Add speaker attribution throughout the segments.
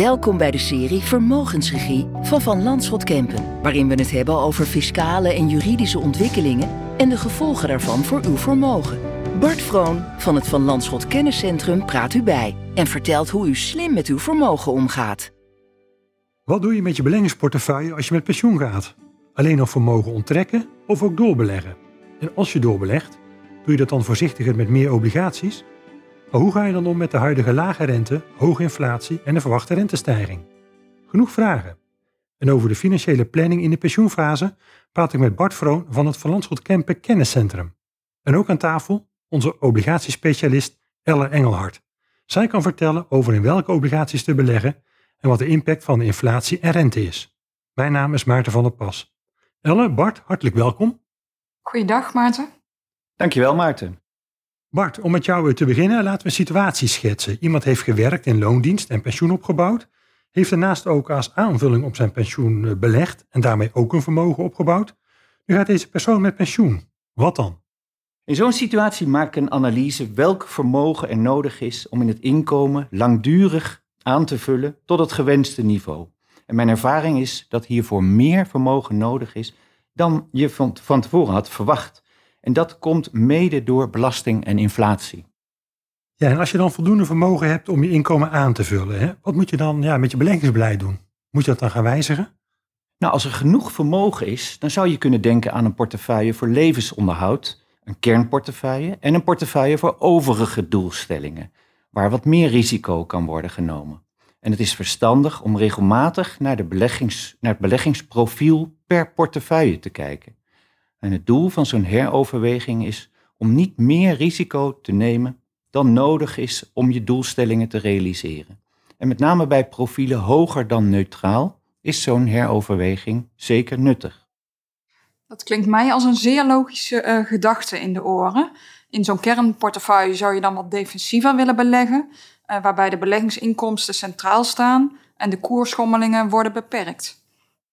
Speaker 1: Welkom bij de serie Vermogensregie van Van Landschot Kempen, waarin we het hebben over fiscale en juridische ontwikkelingen en de gevolgen daarvan voor uw vermogen. Bart Vroon van het Van Landschot Kenniscentrum praat u bij en vertelt hoe u slim met uw vermogen omgaat.
Speaker 2: Wat doe je met je beleggingsportefeuille als je met pensioen gaat? Alleen nog vermogen onttrekken of ook doorbeleggen? En als je doorbelegt, doe je dat dan voorzichtiger met meer obligaties? Maar hoe ga je dan om met de huidige lage rente, hoge inflatie en de verwachte rentestijging? Genoeg vragen. En over de financiële planning in de pensioenfase praat ik met Bart Vroon van het Van Landschot Kempen Kenniscentrum. En ook aan tafel onze obligatiespecialist Elle Engelhard. Zij kan vertellen over in welke obligaties te beleggen en wat de impact van de inflatie en rente is. Mijn naam is Maarten van der Pas. Elle, Bart, hartelijk welkom.
Speaker 3: Goeiedag Maarten.
Speaker 4: Dankjewel Maarten.
Speaker 2: Bart, om met jou te beginnen, laten we een situatie schetsen. Iemand heeft gewerkt in loondienst en pensioen opgebouwd, heeft daarnaast ook als aanvulling op zijn pensioen eh, belegd en daarmee ook een vermogen opgebouwd. Nu gaat deze persoon met pensioen. Wat dan?
Speaker 4: In zo'n situatie maak ik een analyse welk vermogen er nodig is om in het inkomen langdurig aan te vullen tot het gewenste niveau. En mijn ervaring is dat hiervoor meer vermogen nodig is dan je van, van tevoren had verwacht. En dat komt mede door belasting en inflatie.
Speaker 2: Ja, en als je dan voldoende vermogen hebt om je inkomen aan te vullen, hè, wat moet je dan ja, met je beleggingsbeleid doen? Moet je dat dan gaan wijzigen?
Speaker 4: Nou, als er genoeg vermogen is, dan zou je kunnen denken aan een portefeuille voor levensonderhoud, een kernportefeuille en een portefeuille voor overige doelstellingen, waar wat meer risico kan worden genomen. En het is verstandig om regelmatig naar, de beleggings, naar het beleggingsprofiel per portefeuille te kijken. En het doel van zo'n heroverweging is om niet meer risico te nemen dan nodig is om je doelstellingen te realiseren. En met name bij profielen hoger dan neutraal is zo'n heroverweging zeker nuttig.
Speaker 3: Dat klinkt mij als een zeer logische uh, gedachte in de oren. In zo'n kernportefeuille zou je dan wat defensiever willen beleggen, uh, waarbij de beleggingsinkomsten centraal staan en de koersschommelingen worden beperkt.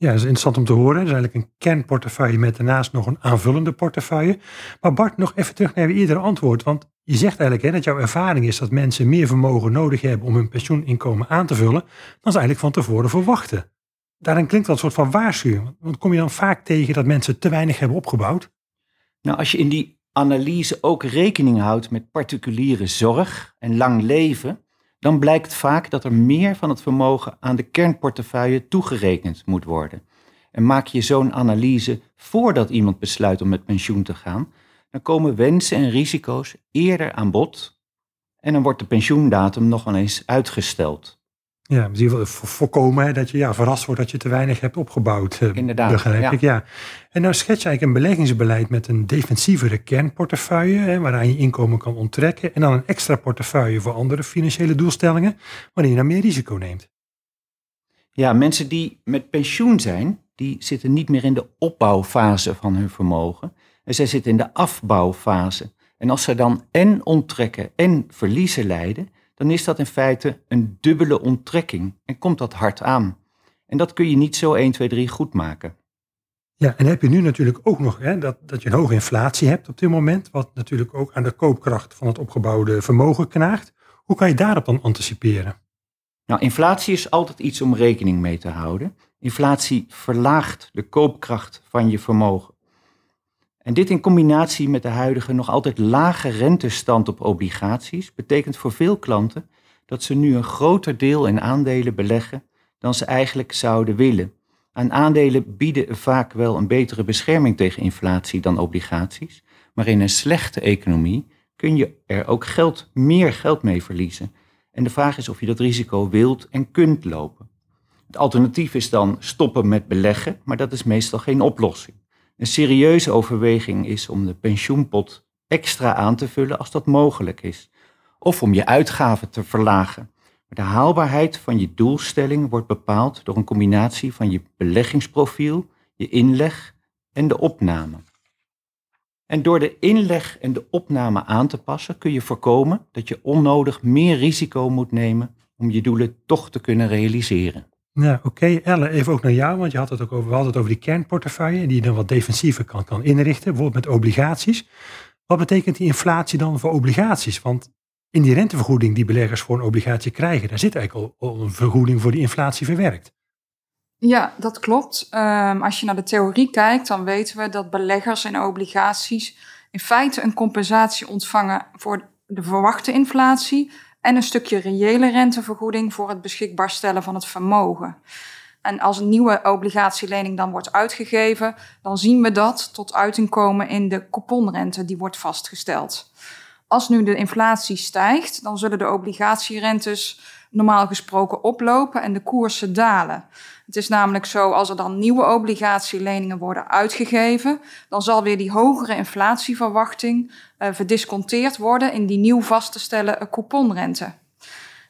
Speaker 2: Ja, dat is interessant om te horen. Dat is eigenlijk een kernportefeuille met daarnaast nog een aanvullende portefeuille. Maar Bart, nog even terug naar je eerdere antwoord. Want je zegt eigenlijk hè, dat jouw ervaring is dat mensen meer vermogen nodig hebben om hun pensioeninkomen aan te vullen, dan ze eigenlijk van tevoren verwachten. Daarin klinkt dat een soort van waarschuwing. Want kom je dan vaak tegen dat mensen te weinig hebben opgebouwd?
Speaker 4: Nou, als je in die analyse ook rekening houdt met particuliere zorg en lang leven, dan blijkt vaak dat er meer van het vermogen aan de kernportefeuille toegerekend moet worden. En maak je zo'n analyse voordat iemand besluit om met pensioen te gaan, dan komen wensen en risico's eerder aan bod en dan wordt de pensioendatum nog wel eens uitgesteld.
Speaker 2: Ja, in ieder geval voorkomen dat je ja, verrast wordt dat je te weinig hebt opgebouwd. Eh,
Speaker 4: Inderdaad.
Speaker 2: Begrijp
Speaker 4: ja.
Speaker 2: ik, ja. En nou schets je eigenlijk een beleggingsbeleid met een defensievere kernportefeuille, hè, waaraan je inkomen kan onttrekken. En dan een extra portefeuille voor andere financiële doelstellingen, waarin je dan meer risico neemt.
Speaker 4: Ja, mensen die met pensioen zijn, die zitten niet meer in de opbouwfase van hun vermogen. En zij zitten in de afbouwfase. En als ze dan en onttrekken en verliezen lijden, dan is dat in feite een dubbele onttrekking en komt dat hard aan. En dat kun je niet zo 1, 2, 3 goed maken.
Speaker 2: Ja, en heb je nu natuurlijk ook nog hè, dat, dat je een hoge inflatie hebt op dit moment, wat natuurlijk ook aan de koopkracht van het opgebouwde vermogen knaagt. Hoe kan je daarop dan anticiperen?
Speaker 4: Nou, inflatie is altijd iets om rekening mee te houden. Inflatie verlaagt de koopkracht van je vermogen. Dit in combinatie met de huidige nog altijd lage rentestand op obligaties betekent voor veel klanten dat ze nu een groter deel in aandelen beleggen dan ze eigenlijk zouden willen. En aandelen bieden vaak wel een betere bescherming tegen inflatie dan obligaties, maar in een slechte economie kun je er ook geld, meer geld mee verliezen. En de vraag is of je dat risico wilt en kunt lopen. Het alternatief is dan stoppen met beleggen, maar dat is meestal geen oplossing. Een serieuze overweging is om de pensioenpot extra aan te vullen als dat mogelijk is. Of om je uitgaven te verlagen. De haalbaarheid van je doelstelling wordt bepaald door een combinatie van je beleggingsprofiel, je inleg en de opname. En door de inleg en de opname aan te passen kun je voorkomen dat je onnodig meer risico moet nemen om je doelen toch te kunnen realiseren.
Speaker 2: Ja, oké. Okay. Elle, even ook naar jou, want je had het ook over, we hadden het over die kernportefeuille, die je dan wat defensiever kan, kan inrichten, bijvoorbeeld met obligaties. Wat betekent die inflatie dan voor obligaties? Want In die rentevergoeding die beleggers voor een obligatie krijgen, daar zit eigenlijk al, een vergoeding voor die inflatie verwerkt.
Speaker 3: Ja, dat klopt. Um, als je naar de theorie kijkt, dan weten we dat beleggers in obligaties in feite een compensatie ontvangen voor de verwachte inflatie en een stukje reële rentevergoeding voor het beschikbaar stellen van het vermogen. En als een nieuwe obligatielening dan wordt uitgegeven, dan zien we dat tot uiting komen in de couponrente die wordt vastgesteld. Als nu de inflatie stijgt, dan zullen de obligatierentes normaal gesproken oplopen en de koersen dalen. Het is namelijk zo, als er dan nieuwe obligatieleningen worden uitgegeven, dan zal weer die hogere inflatieverwachting uh, verdisconteerd worden in die nieuw vast te stellen couponrente.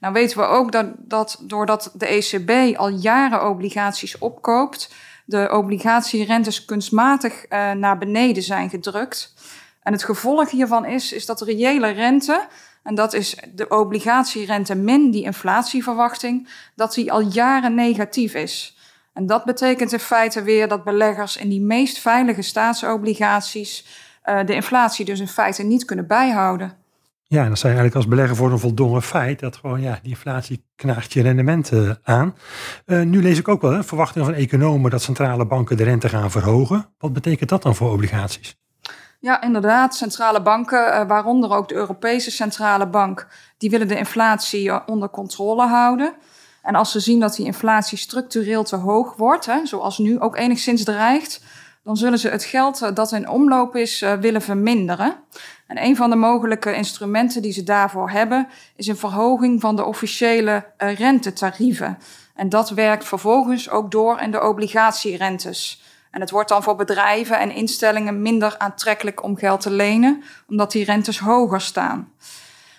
Speaker 3: Nou weten we ook dat, dat doordat de ECB al jaren obligaties opkoopt, de obligatierentes kunstmatig uh, naar beneden zijn gedrukt. En het gevolg hiervan is, is dat de reële rente, en dat is de obligatierente min die inflatieverwachting, dat die al jaren negatief is. En dat betekent in feite weer dat beleggers in die meest veilige staatsobligaties uh, de inflatie dus in feite niet kunnen bijhouden.
Speaker 2: Ja, en dat zijn eigenlijk als belegger voor een voldongen feit dat gewoon ja, die inflatie knaagt je rendementen aan. Uh, nu lees ik ook wel hè, verwachtingen van economen dat centrale banken de rente gaan verhogen. Wat betekent dat dan voor obligaties?
Speaker 3: Ja, inderdaad. Centrale banken, uh, waaronder ook de Europese Centrale Bank, die willen de inflatie uh, onder controle houden. En als ze zien dat die inflatie structureel te hoog wordt, hè, zoals nu ook enigszins dreigt, dan zullen ze het geld dat in omloop is willen verminderen. En een van de mogelijke instrumenten die ze daarvoor hebben, is een verhoging van de officiële rentetarieven. En dat werkt vervolgens ook door in de obligatierentes. En het wordt dan voor bedrijven en instellingen minder aantrekkelijk om geld te lenen, omdat die rentes hoger staan.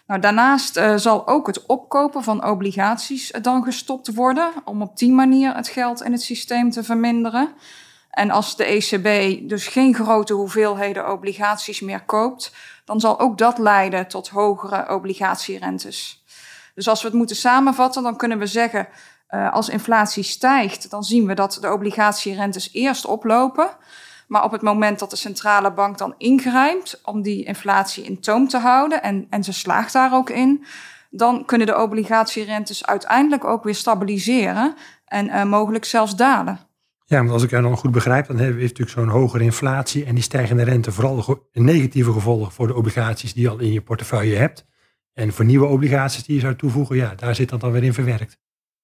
Speaker 3: Nou, daarnaast uh, zal ook het opkopen van obligaties dan gestopt worden, om op die manier het geld in het systeem te verminderen. En als de ECB dus geen grote hoeveelheden obligaties meer koopt, dan zal ook dat leiden tot hogere obligatierentes. Dus als we het moeten samenvatten, dan kunnen we zeggen, uh, als inflatie stijgt, dan zien we dat de obligatierentes eerst oplopen. Maar op het moment dat de centrale bank dan ingrijpt om die inflatie in toom te houden, en, en ze slaagt daar ook in, dan kunnen de obligatierentes uiteindelijk ook weer stabiliseren en uh, mogelijk zelfs dalen.
Speaker 2: Ja, want als ik jou dan goed begrijp, dan heeft natuurlijk zo'n hogere inflatie en die stijgende rente vooral negatieve gevolgen voor de obligaties die je al in je portefeuille hebt. En voor nieuwe obligaties die je zou toevoegen, ja, daar zit dat dan weer in verwerkt.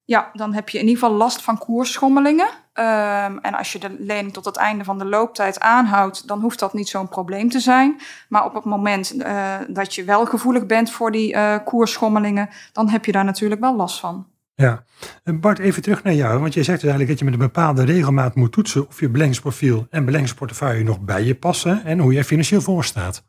Speaker 3: Ja, dan heb je in ieder geval last van koersschommelingen. Um, en als je de lening tot het einde van de looptijd aanhoudt, dan hoeft dat niet zo'n probleem te zijn. Maar op het moment uh, dat je wel gevoelig bent voor die uh, koersschommelingen, dan heb je daar natuurlijk wel last van.
Speaker 2: Ja, Bart, even terug naar jou. Want jij zegt dus eigenlijk dat je met een bepaalde regelmaat moet toetsen of je beleggingsprofiel en beleggingsportefeuille nog bij je passen en hoe jij financieel voor staat.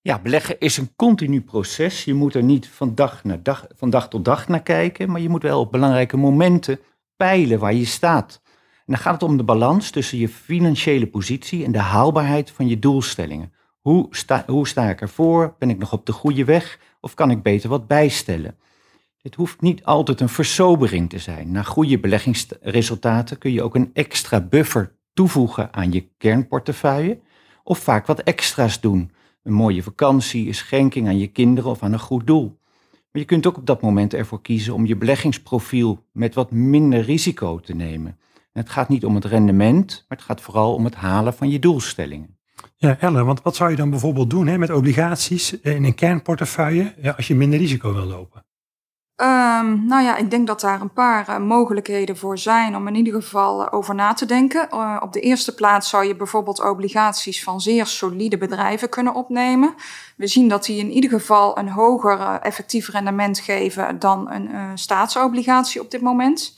Speaker 4: Ja, beleggen is een continu proces. Je moet er niet van dag, naar dag, van dag tot dag naar kijken, maar je moet wel op belangrijke momenten peilen waar je staat. En dan gaat het om de balans tussen je financiële positie en de haalbaarheid van je doelstellingen. Hoe sta, hoe sta ik ervoor? Ben ik nog op de goede weg? Of kan ik beter wat bijstellen? Het hoeft niet altijd een versobering te zijn. Na goede beleggingsresultaten kun je ook een extra buffer toevoegen aan je kernportefeuille of vaak wat extra's doen. Een mooie vakantie, een schenking aan je kinderen of aan een goed doel. Maar je kunt ook op dat moment ervoor kiezen om je beleggingsprofiel met wat minder risico te nemen. En het gaat niet om het rendement, maar het gaat vooral om het halen van je doelstellingen.
Speaker 2: Ja, Ellen, want wat zou je dan bijvoorbeeld doen hè, met obligaties in een kernportefeuille ja, als je minder risico wil lopen?
Speaker 3: Um, nou ja, ik denk dat daar een paar uh, mogelijkheden voor zijn om in ieder geval uh, over na te denken. Uh, op de eerste plaats zou je bijvoorbeeld obligaties van zeer solide bedrijven kunnen opnemen. We zien dat die in ieder geval een hoger effectief rendement geven dan een staatsobligatie op dit moment.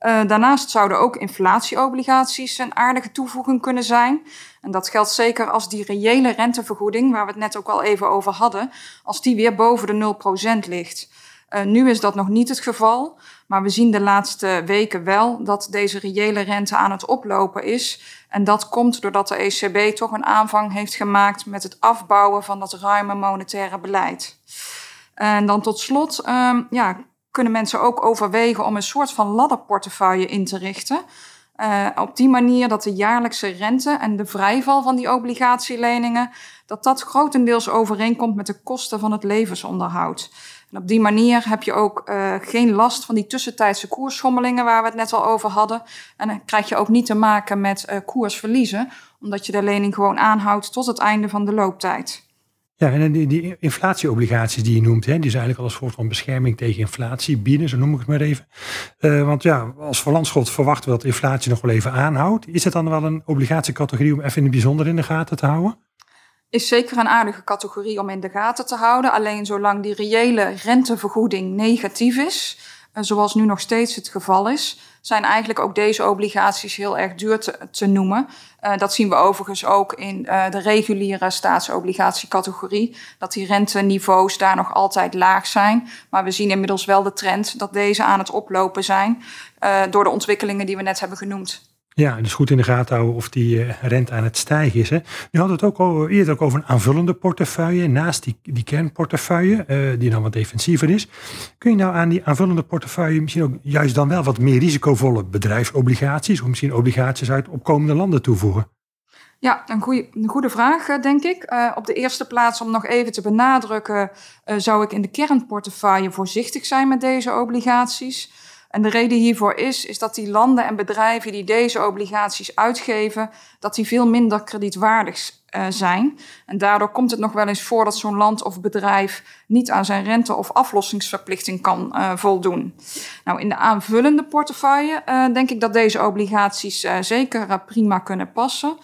Speaker 3: daarnaast zouden ook inflatieobligaties een aardige toevoeging kunnen zijn. En dat geldt zeker als die reële rentevergoeding, waar we het net ook al even over hadden, als die weer boven de 0% ligt. Uh, nu is dat nog niet het geval, maar we zien de laatste weken wel dat deze reële rente aan het oplopen is. En dat komt doordat de ECB toch een aanvang heeft gemaakt met het afbouwen van dat ruime monetaire beleid. En dan tot slot um, ja, kunnen mensen ook overwegen om een soort van ladderportefeuille in te richten. Uh, op die manier dat de jaarlijkse rente en de vrijval van die obligatieleningen, dat dat grotendeels overeenkomt met de kosten van het levensonderhoud. En op die manier heb je ook uh, geen last van die tussentijdse koersschommelingen waar we het net al over hadden. En dan krijg je ook niet te maken met uh, koersverliezen, omdat je de lening gewoon aanhoudt tot het einde van de looptijd.
Speaker 2: Ja, en die, die inflatieobligaties die je noemt, hè, die zijn eigenlijk al een soort van bescherming tegen inflatie bieden, zo noem ik het maar even. Uh, want ja, als Verlandschot verwachten we dat inflatie nog wel even aanhoudt. Is het dan wel een obligatiecategorie om even in het bijzonder in de gaten te houden?
Speaker 3: Is zeker een aardige categorie om in de gaten te houden. Alleen zolang die reële rentevergoeding negatief is, zoals nu nog steeds het geval is, zijn eigenlijk ook deze obligaties heel erg duur te, noemen. Uh, dat zien we overigens ook in uh, de reguliere staatsobligatiecategorie. Dat die renteniveaus daar nog altijd laag zijn. Maar we zien inmiddels wel de trend dat deze aan het oplopen zijn. Uh, door de ontwikkelingen die we net hebben genoemd.
Speaker 2: Ja, dus goed in de gaten houden of die uh, rente aan het stijgen is. Hè. Nu hadden we het ook al, eerder ook over een aanvullende portefeuille naast die, die kernportefeuille, uh, die dan wat defensiever is. Kun je nou aan die aanvullende portefeuille misschien ook juist dan wel wat meer risicovolle bedrijfsobligaties of misschien obligaties uit opkomende landen toevoegen?
Speaker 3: Ja, een goede, een goede vraag, denk ik. Op de eerste plaats, om nog even te benadrukken, zou ik in de kernportefeuille voorzichtig zijn met deze obligaties. En de reden hiervoor is, is dat die landen en bedrijven die deze obligaties uitgeven, dat die veel minder kredietwaardig uh, zijn. En daardoor komt het nog wel eens voor dat zo'n land of bedrijf niet aan zijn rente- of aflossingsverplichting kan uh, voldoen. Nou, in de aanvullende portefeuille uh, denk ik dat deze obligaties zeker prima kunnen passen.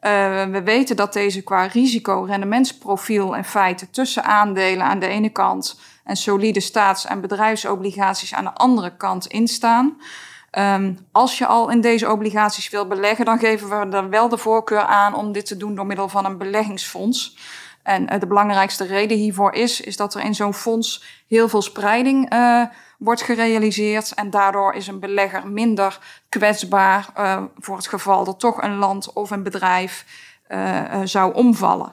Speaker 3: We weten dat deze qua risico-rendementsprofiel in feite tussen aandelen aan de ene kant en solide staats- en bedrijfsobligaties aan de andere kant instaan. Um, als je al in deze obligaties wil beleggen, dan geven we er wel de voorkeur aan om dit te doen door middel van een beleggingsfonds. En uh, de belangrijkste reden hiervoor is, is dat er in zo'n fonds heel veel spreiding uh, wordt gerealiseerd. En daardoor is een belegger minder kwetsbaar uh, voor het geval dat toch een land of een bedrijf zou omvallen.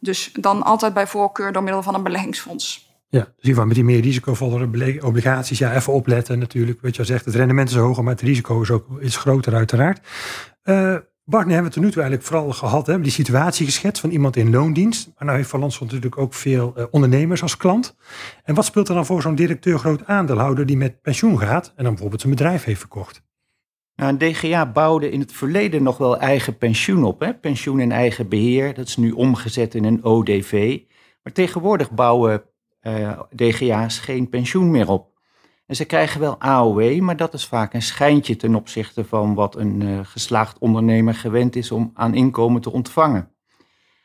Speaker 3: Dus dan altijd bij voorkeur door middel van een beleggingsfonds.
Speaker 2: Ja, dus in ieder geval met die meer risicovolle obligaties, ja, even opletten natuurlijk. Wat je al zegt, het rendement is hoger, maar het risico is ook is groter uiteraard. Bart, nu hebben we er nu toe eigenlijk vooral gehad, hè, die situatie geschetst van iemand in loondienst. Maar nou heeft Van natuurlijk ook veel uh, ondernemers als klant. En wat speelt er dan voor zo'n directeur groot aandeelhouder die met pensioen gaat en dan bijvoorbeeld zijn bedrijf heeft verkocht?
Speaker 4: Nou, een DGA bouwde in het verleden nog wel eigen pensioen op. Hè? Pensioen in eigen beheer, dat is nu omgezet in een ODV. Maar tegenwoordig bouwen uh, DGA's geen pensioen meer op. En ze krijgen wel AOW, maar dat is vaak een schijntje ten opzichte van wat een uh, geslaagd ondernemer gewend is om aan inkomen te ontvangen.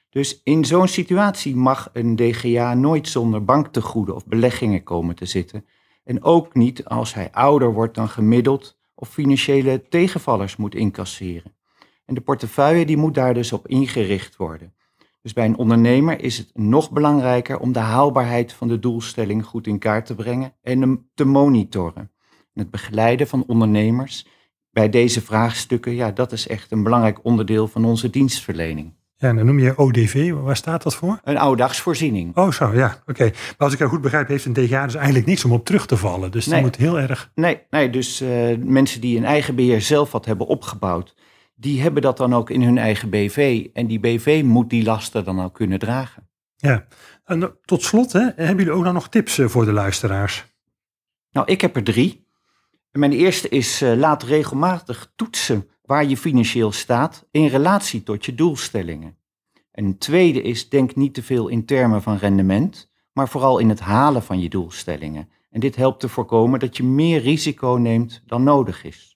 Speaker 4: Dus in zo'n situatie mag een DGA nooit zonder banktegoeden of beleggingen komen te zitten. En ook niet als hij ouder wordt dan gemiddeld of financiële tegenvallers moet incasseren. En de portefeuille die moet daar dus op ingericht worden. Dus bij een ondernemer is het nog belangrijker om de haalbaarheid van de doelstelling goed in kaart te brengen en hem te monitoren. En het begeleiden van ondernemers bij deze vraagstukken, ja, dat is echt een belangrijk onderdeel van onze dienstverlening.
Speaker 2: Ja, en dan noem je ODV, waar staat dat voor?
Speaker 4: Een oudagsvoorziening.
Speaker 2: Oh zo, ja, oké. Maar als ik het goed begrijp, heeft een DGA dus eigenlijk niks om op terug te vallen. Dus nee. die moet heel erg...
Speaker 4: Nee, nee dus uh, mensen die een eigen beheer zelf wat hebben opgebouwd, die hebben dat dan ook in hun eigen BV. En die BV moet die lasten dan ook kunnen dragen.
Speaker 2: Ja, en tot slot, hè, hebben jullie ook nog tips eh, voor de luisteraars?
Speaker 4: Nou, ik heb er drie. Mijn eerste is, uh, laat regelmatig toetsen waar je financieel staat in relatie tot je doelstellingen. En een tweede is, denk niet te veel in termen van rendement, maar vooral in het halen van je doelstellingen. En dit helpt te voorkomen dat je meer risico neemt dan nodig is.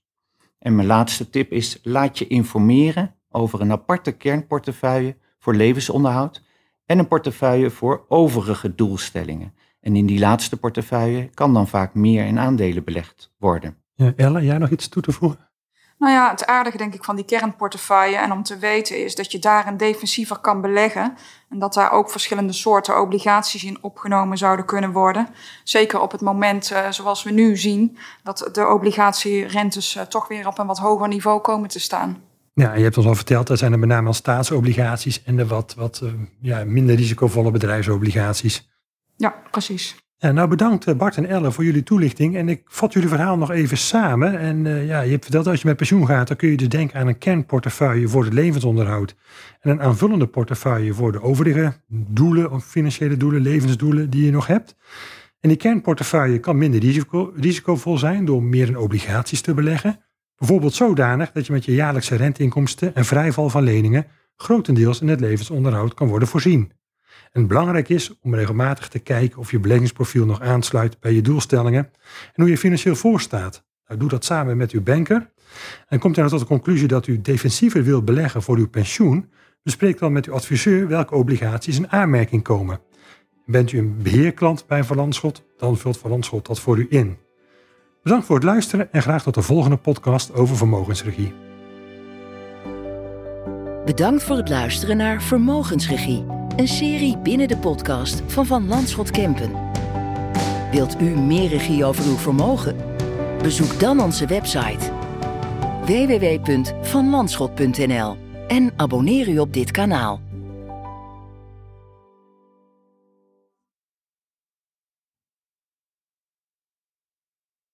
Speaker 4: En mijn laatste tip is: laat je informeren over een aparte kernportefeuille voor levensonderhoud en een portefeuille voor overige doelstellingen. En in die laatste portefeuille kan dan vaak meer in aandelen belegd worden.
Speaker 2: Ja, Ella, jij nog iets toe te voegen?
Speaker 3: Nou ja, het aardige denk ik van die kernportefeuille en om te weten is dat je daar een defensiever kan beleggen en dat daar ook verschillende soorten obligaties in opgenomen zouden kunnen worden. Zeker op het moment uh, zoals we nu zien dat de obligatierentes uh, toch weer op een wat hoger niveau komen te staan.
Speaker 2: Ja, je hebt ons al verteld, dat zijn er met name al staatsobligaties en de wat, wat uh, ja, minder risicovolle bedrijfsobligaties.
Speaker 3: Ja, precies.
Speaker 2: Ja, nou bedankt eh, Bart en Elle voor jullie toelichting. En ik vat jullie verhaal nog even samen. En uh, ja, je hebt verteld dat als je met pensioen gaat, dan kun je dus denken aan een kernportefeuille voor het levensonderhoud. En een aanvullende portefeuille voor de overige doelen, of financiële doelen, levensdoelen die je nog hebt. En die kernportefeuille kan minder risico, risicovol zijn door meer in obligaties te beleggen. Bijvoorbeeld zodanig dat je met je jaarlijkse renteinkomsten en vrijval van leningen grotendeels in het levensonderhoud kan worden voorzien. En belangrijk is om regelmatig te kijken of je beleggingsprofiel nog aansluit bij je doelstellingen en hoe je financieel voorstaat. Nou, doe dat samen met uw banker. En komt u nou tot de conclusie dat u defensiever wilt beleggen voor uw pensioen, bespreek dan met uw adviseur welke obligaties in aanmerking komen. Bent u een beheerklant bij Van Landschot, dan vult Van Landschot dat voor u in. Bedankt voor het luisteren en graag tot de volgende podcast over vermogensregie.
Speaker 1: Bedankt voor het luisteren naar Vermogensregie, een serie binnen de podcast van Van Landschot Kempen. Wilt u meer regie over uw vermogen? Bezoek dan onze website www.vanlandschot.nl en abonneer u op dit kanaal.